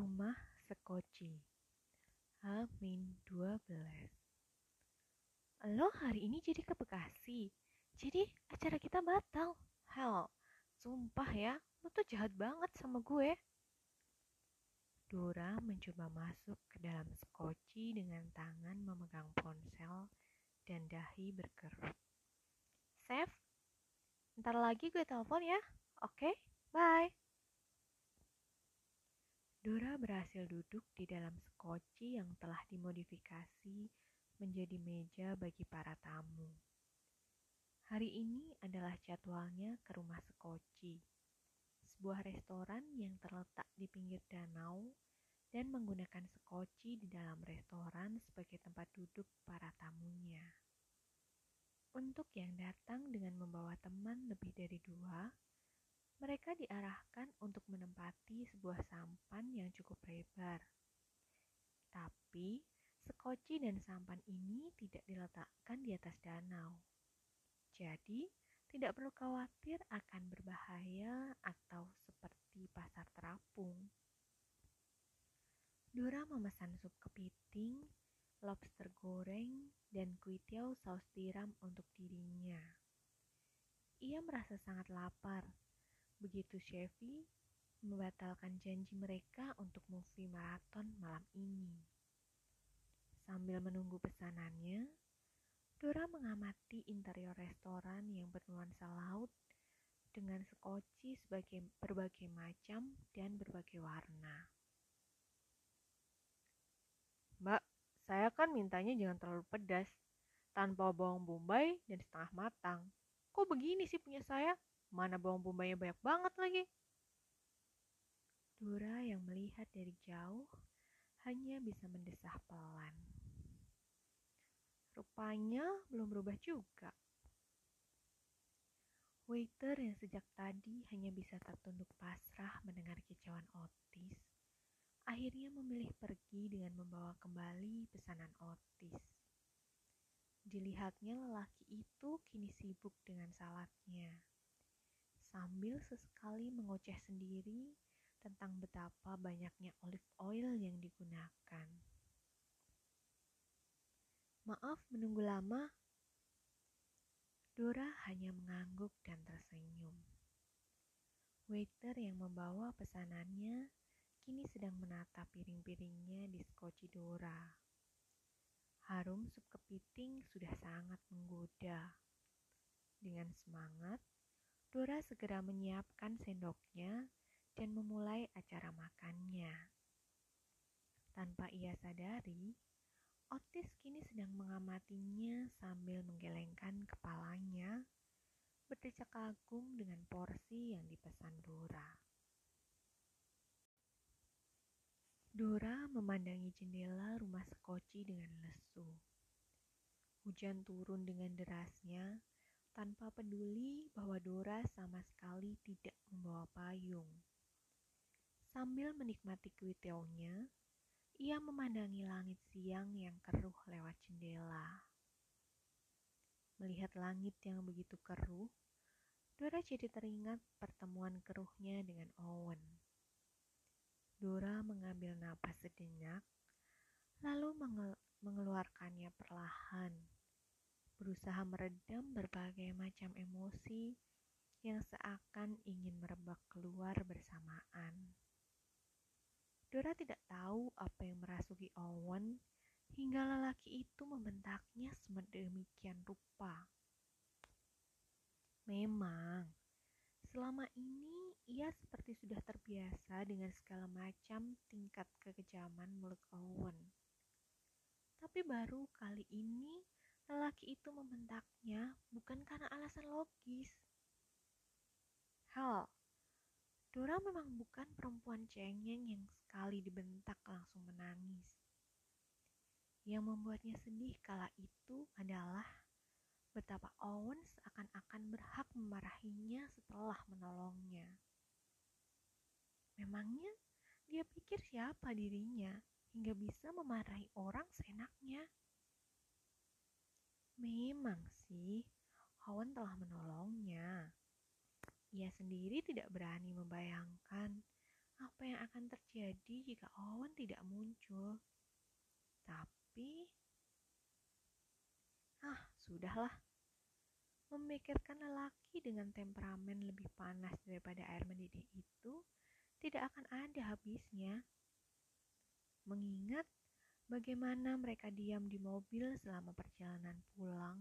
Rumah Sekoci H-12 Lo hari ini jadi ke Bekasi Jadi acara kita batal Hell, sumpah ya Lo tuh jahat banget sama gue Dora mencoba masuk ke dalam Sekoci dengan tangan memegang ponsel dan dahi berkerut. Save, ntar lagi gue telepon ya. Oke, bye. Dora berhasil duduk di dalam sekoci yang telah dimodifikasi menjadi meja bagi para tamu. Hari ini adalah jadwalnya ke rumah sekoci, sebuah restoran yang terletak di pinggir danau dan menggunakan sekoci di dalam restoran sebagai tempat duduk para tamunya. Untuk yang datang dengan membawa teman lebih dari dua, mereka diarahkan untuk menempati sebuah sampan yang cukup lebar. Tapi, sekoci dan sampan ini tidak diletakkan di atas danau. Jadi, tidak perlu khawatir akan berbahaya atau seperti pasar terapung. Dora memesan sup kepiting, lobster goreng, dan kuitiau saus tiram untuk dirinya. Ia merasa sangat lapar Begitu Chevy membatalkan janji mereka untuk movie maraton malam ini. Sambil menunggu pesanannya, Dora mengamati interior restoran yang bernuansa laut dengan sekoci sebagai berbagai macam dan berbagai warna. Mbak, saya kan mintanya jangan terlalu pedas, tanpa bawang bombay dan setengah matang. Kok begini sih punya saya? Mana bawang bombaynya banyak banget lagi. Dora yang melihat dari jauh hanya bisa mendesah pelan. Rupanya belum berubah juga. Waiter yang sejak tadi hanya bisa tertunduk pasrah mendengar kicauan Otis, akhirnya memilih pergi dengan membawa kembali pesanan Otis. Dilihatnya lelaki itu kini sibuk dengan salatnya sambil sesekali mengoceh sendiri tentang betapa banyaknya olive oil yang digunakan. Maaf menunggu lama. Dora hanya mengangguk dan tersenyum. Waiter yang membawa pesanannya kini sedang menata piring-piringnya di skoci Dora. Harum sup kepiting sudah sangat menggoda. Dengan semangat, Dora segera menyiapkan sendoknya dan memulai acara makannya. Tanpa ia sadari, Otis kini sedang mengamatinya sambil menggelengkan kepalanya, berdecak kagum dengan porsi yang dipesan Dora. Dora memandangi jendela rumah sekoci dengan lesu. Hujan turun dengan derasnya, tanpa peduli bahwa Dora sama sekali tidak membawa payung. Sambil menikmati kuiteonya, ia memandangi langit siang yang keruh lewat jendela. Melihat langit yang begitu keruh, Dora jadi teringat pertemuan keruhnya dengan Owen. Dora mengambil napas sejenak, lalu mengeluarkannya perlahan berusaha meredam berbagai macam emosi yang seakan ingin merebak keluar bersamaan. Dora tidak tahu apa yang merasuki Owen hingga lelaki itu membentaknya sedemikian rupa. Memang, selama ini ia seperti sudah terbiasa dengan segala macam tingkat kekejaman mulut Owen. Tapi baru kali ini Lelaki itu membentaknya bukan karena alasan logis. Hal, Dora memang bukan perempuan cengeng yang sekali dibentak langsung menangis. Yang membuatnya sedih kala itu adalah betapa Owen seakan-akan berhak memarahinya setelah menolongnya. Memangnya dia pikir siapa dirinya hingga bisa memarahi orang seenaknya? Memang sih, Owen telah menolongnya. Ia sendiri tidak berani membayangkan apa yang akan terjadi jika Owen tidak muncul. Tapi, ah, sudahlah. Memikirkan lelaki dengan temperamen lebih panas daripada air mendidih itu tidak akan ada habisnya. Mengingat bagaimana mereka diam di mobil selama perjalanan pulang,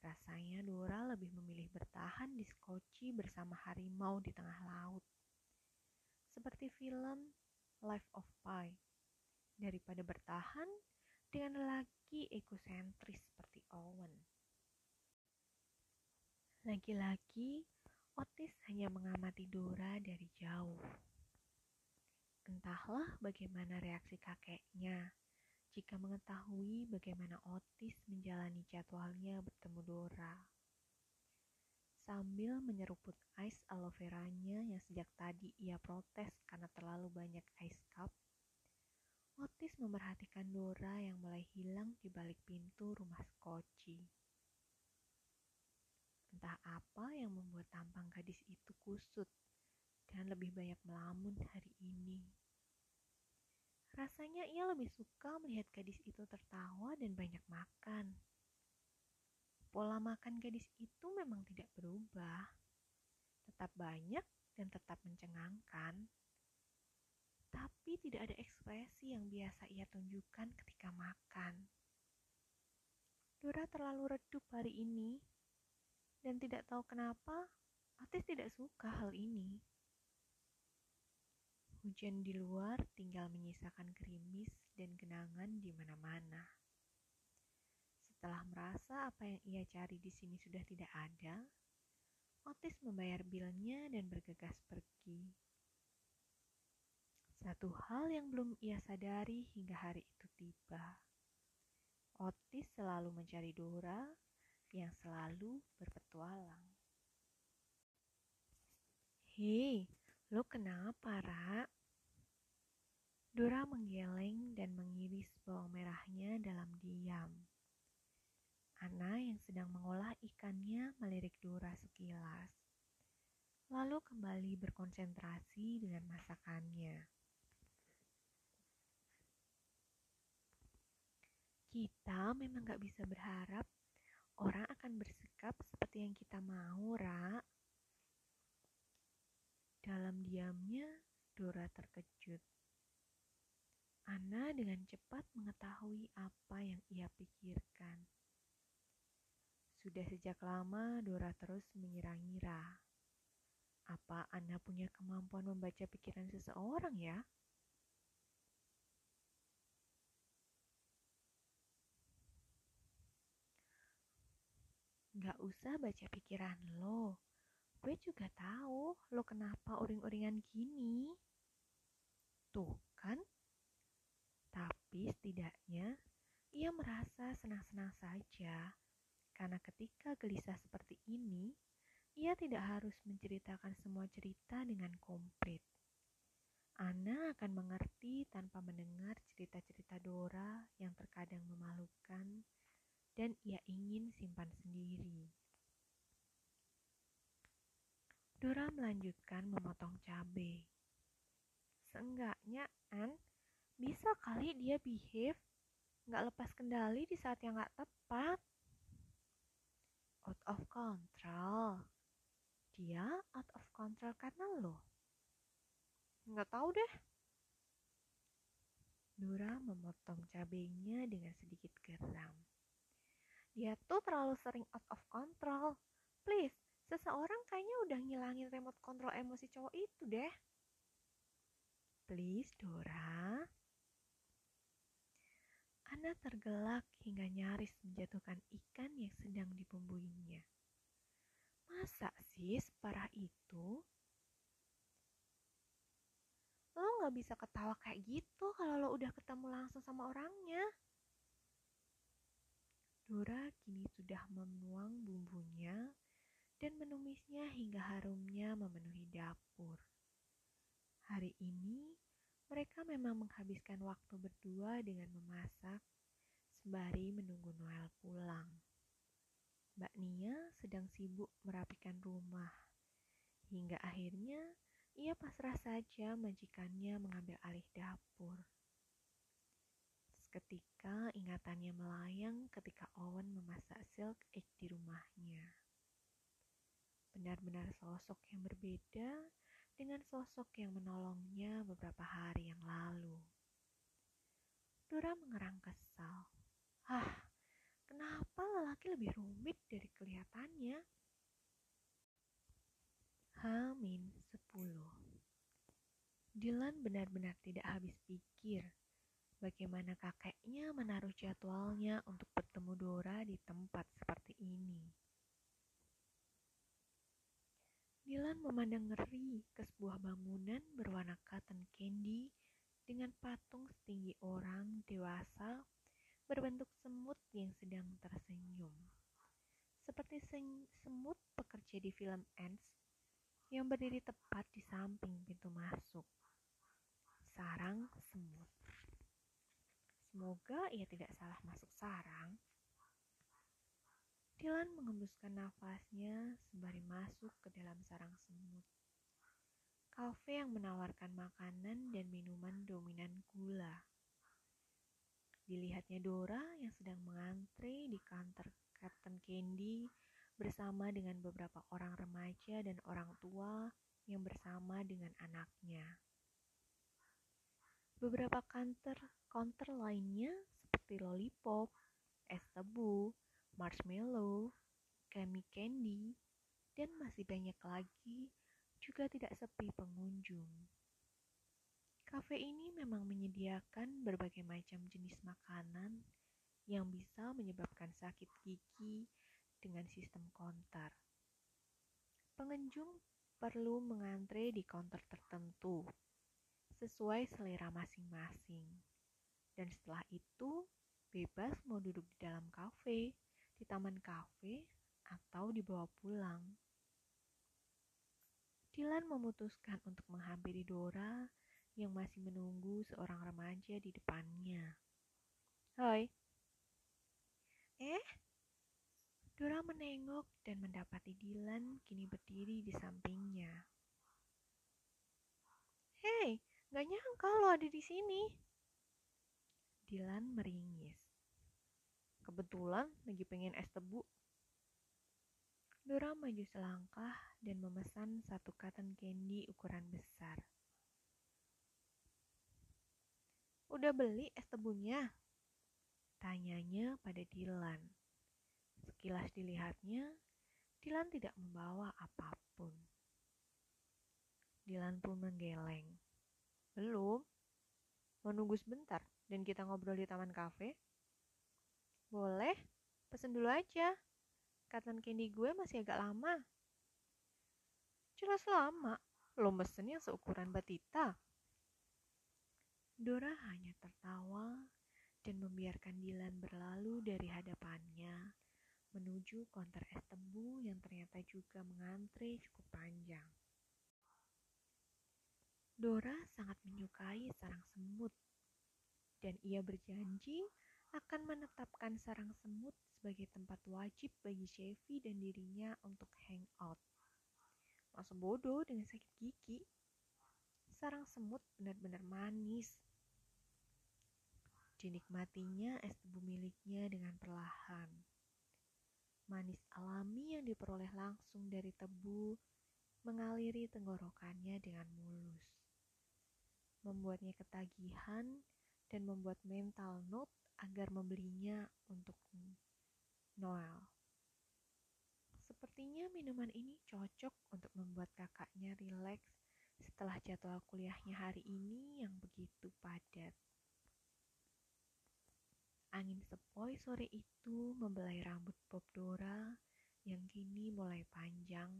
rasanya Dora lebih memilih bertahan di Skoci bersama harimau di tengah laut. Seperti film Life of Pi, daripada bertahan dengan lelaki egosentris seperti Owen. Lagi-lagi, Otis hanya mengamati Dora dari jauh. Entahlah bagaimana reaksi kakeknya jika mengetahui bagaimana Otis menjalani jadwalnya bertemu Dora. Sambil menyeruput ais aloe veranya yang sejak tadi ia protes karena terlalu banyak ice cup, Otis memerhatikan Dora yang mulai hilang di balik pintu rumah Skoci. Entah apa yang membuat tampang gadis itu kusut dan lebih banyak melamun hari ini. Rasanya ia lebih suka melihat gadis itu tertawa dan banyak makan. Pola makan gadis itu memang tidak berubah, tetap banyak dan tetap mencengangkan. Tapi tidak ada ekspresi yang biasa ia tunjukkan ketika makan. Dora terlalu redup hari ini dan tidak tahu kenapa Otis tidak suka hal ini. Hujan di luar tinggal menyisakan gerimis dan genangan di mana-mana. Setelah merasa apa yang ia cari di sini sudah tidak ada, Otis membayar bilnya dan bergegas pergi. Satu hal yang belum ia sadari hingga hari itu tiba. Otis selalu mencari Dora yang selalu berpetualang. Hei, lo kenapa, Ra? Dora menggeleng dan mengiris bawang merahnya dalam diam. Ana yang sedang mengolah ikannya melirik Dora sekilas, lalu kembali berkonsentrasi dengan masakannya. Kita memang gak bisa berharap orang akan bersikap seperti yang kita mau, Ra. Dalam diamnya, Dora terkejut. Ana dengan cepat mengetahui apa yang ia pikirkan. Sudah sejak lama Dora terus mengira-ngira. Apa Ana punya kemampuan membaca pikiran seseorang ya? Gak usah baca pikiran lo. Gue juga tahu lo kenapa uring-uringan gini. Tuh kan? Tapi setidaknya ia merasa senang-senang saja karena ketika gelisah seperti ini, ia tidak harus menceritakan semua cerita dengan komplit. Ana akan mengerti tanpa mendengar cerita-cerita Dora yang terkadang memalukan dan ia ingin simpan sendiri. Dora melanjutkan memotong cabai. Seenggaknya, An, bisa kali dia behave nggak lepas kendali di saat yang nggak tepat. Out of control. Dia out of control karena lo. Nggak tahu deh. Dora memotong cabenya dengan sedikit geram. Dia tuh terlalu sering out of control. Please, seseorang kayaknya udah ngilangin remote control emosi cowok itu deh. Please, Dora. Ana tergelak hingga nyaris menjatuhkan ikan yang sedang dibumbuinya. Masa sih separah itu? Lo gak bisa ketawa kayak gitu kalau lo udah ketemu langsung sama orangnya. Dora kini sudah menuang bumbunya dan menumisnya hingga harumnya memenuhi dapur. Hari ini mereka memang menghabiskan waktu berdua dengan memasak sembari menunggu Noel pulang. Mbak Nia sedang sibuk merapikan rumah hingga akhirnya ia pasrah saja majikannya mengambil alih dapur. Seketika ingatannya melayang ketika Owen memasak silk egg di rumahnya. Benar-benar sosok yang berbeda dengan sosok yang menolongnya beberapa hari yang lalu. Dora mengerang kesal. Hah, kenapa lelaki lebih rumit dari kelihatannya? Hamin 10 Dylan benar-benar tidak habis pikir bagaimana kakeknya menaruh jadwalnya untuk bertemu Dora di tempat seperti ini. Dylan memandang ngeri ke sebuah bangunan berwarna cotton candy dengan patung setinggi orang dewasa berbentuk semut yang sedang tersenyum. Seperti semut pekerja di film Ants yang berdiri tepat di samping pintu masuk. Sarang semut. Semoga ia tidak salah masuk sarang. Dylan mengembuskan nafasnya sembari masuk ke dalam sarang semut. Kafe yang menawarkan makanan dan minuman dominan gula. Dilihatnya Dora yang sedang mengantre di kantor Captain Candy bersama dengan beberapa orang remaja dan orang tua yang bersama dengan anaknya. Beberapa kantor counter lainnya seperti lollipop, es tebu, marshmallow, gummy candy, dan masih banyak lagi juga tidak sepi pengunjung. Kafe ini memang menyediakan berbagai macam jenis makanan yang bisa menyebabkan sakit gigi dengan sistem konter. Pengunjung perlu mengantre di counter tertentu sesuai selera masing-masing. Dan setelah itu, bebas mau duduk di dalam kafe, di taman kafe, atau dibawa pulang. Dylan memutuskan untuk menghampiri Dora yang masih menunggu seorang remaja di depannya. Hai. Eh? Dora menengok dan mendapati Dylan kini berdiri di sampingnya. Hei, Gak nyangka lo ada di sini. Dilan meringis. Kebetulan lagi pengen es tebu. Dora maju selangkah dan memesan satu cotton candy ukuran besar. Udah beli es tebunya? Tanyanya pada Dilan. Sekilas dilihatnya, Dilan tidak membawa apa pun. Dilan pun menggeleng. Belum. Mau nunggu sebentar dan kita ngobrol di taman kafe? Boleh, pesen dulu aja. Cotton candy gue masih agak lama. Jelas lama, lo mesen yang seukuran batita. Dora hanya tertawa dan membiarkan Dilan berlalu dari hadapannya menuju konter es tebu yang ternyata juga mengantre cukup panjang. Dora sangat menyukai sarang semut, dan ia berjanji akan menetapkan sarang semut sebagai tempat wajib bagi Chevy dan dirinya untuk hangout. Masa bodoh dengan sakit gigi. Sarang semut benar-benar manis. Dinikmatinya es tebu miliknya dengan perlahan. Manis alami yang diperoleh langsung dari tebu mengaliri tenggorokannya dengan mulus membuatnya ketagihan dan membuat mental note agar membelinya untuk Noel. Sepertinya minuman ini cocok untuk membuat kakaknya rileks setelah jadwal kuliahnya hari ini yang begitu padat. Angin sepoi sore itu membelai rambut Bob Dora yang kini mulai panjang,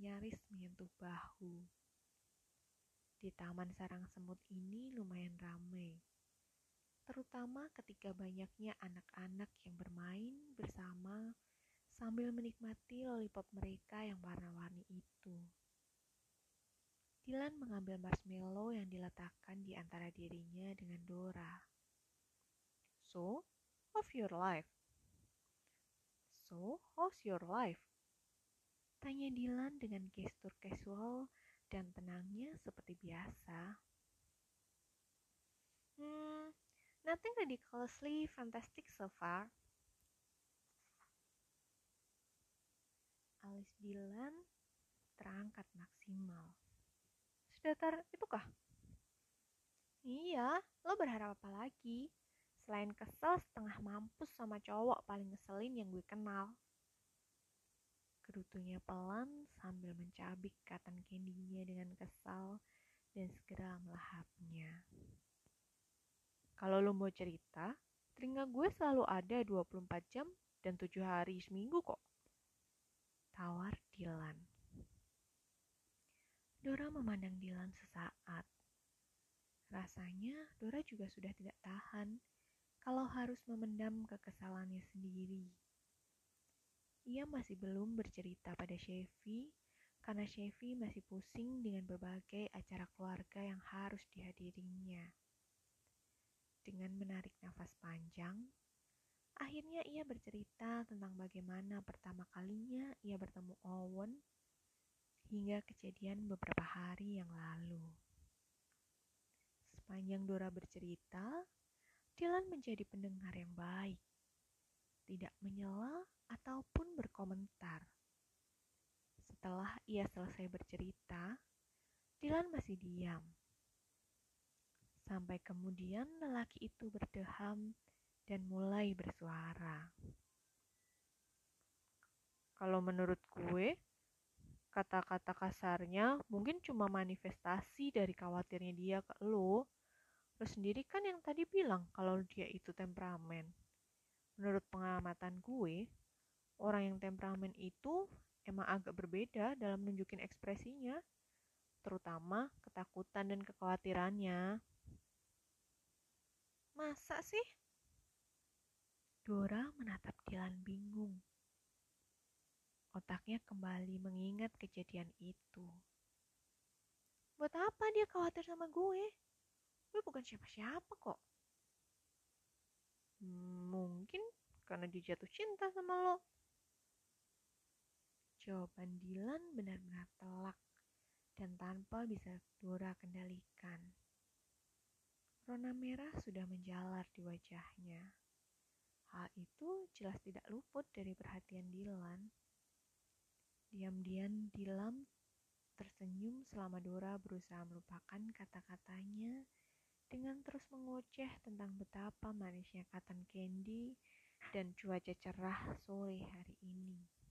nyaris menyentuh bahu. Di taman sarang semut ini lumayan ramai, terutama ketika banyaknya anak-anak yang bermain bersama sambil menikmati lollipop mereka yang warna-warni itu. Dylan mengambil marshmallow yang diletakkan di antara dirinya dengan Dora. So, how's your life? So, how's your life? Tanya Dylan dengan gestur casual dan tenangnya seperti biasa. Hmm, nothing ridiculously fantastic so far. Alis Dylan terangkat maksimal. Sedatar itukah? Iya, lo berharap apa lagi? Selain kesel setengah mampus sama cowok paling ngeselin yang gue kenal. Kerutunya pelan sambil mencabik cotton candy-nya dengan kesal dan segera melahapnya. Kalau lo mau cerita, telinga gue selalu ada 24 jam dan 7 hari seminggu kok. Tawar Dilan. Dora memandang Dilan sesaat. Rasanya Dora juga sudah tidak tahan kalau harus memendam kekesalannya sendiri. Ia masih belum bercerita pada Chevy karena Chevy masih pusing dengan berbagai acara keluarga yang harus dihadirinya. Dengan menarik nafas panjang, akhirnya ia bercerita tentang bagaimana pertama kalinya ia bertemu Owen hingga kejadian beberapa hari yang lalu. Sepanjang Dora bercerita, Dylan menjadi pendengar yang baik, tidak menyela ataupun berkomentar. Setelah ia selesai bercerita, Dylan masih diam. Sampai kemudian lelaki itu berdeham dan mulai bersuara. Kalau menurut gue, kata-kata kasarnya mungkin cuma manifestasi dari khawatirnya dia ke lo. Lo sendiri kan yang tadi bilang kalau dia itu temperamen. Menurut pengamatan gue, orang yang temperamen itu emang agak berbeda dalam menunjukin ekspresinya, terutama ketakutan dan kekhawatirannya. Masa sih? Dora menatap Dilan bingung. Otaknya kembali mengingat kejadian itu. Buat apa dia khawatir sama gue? Gue bukan siapa-siapa kok. Mungkin karena dia jatuh cinta sama lo. Jawaban Dilan benar-benar telak dan tanpa bisa Dora kendalikan. Rona merah sudah menjalar di wajahnya. Hal itu jelas tidak luput dari perhatian Dilan. Diam-diam Dilan tersenyum selama Dora berusaha melupakan kata-katanya dengan terus mengoceh tentang betapa manisnya cotton candy dan cuaca cerah sore hari ini.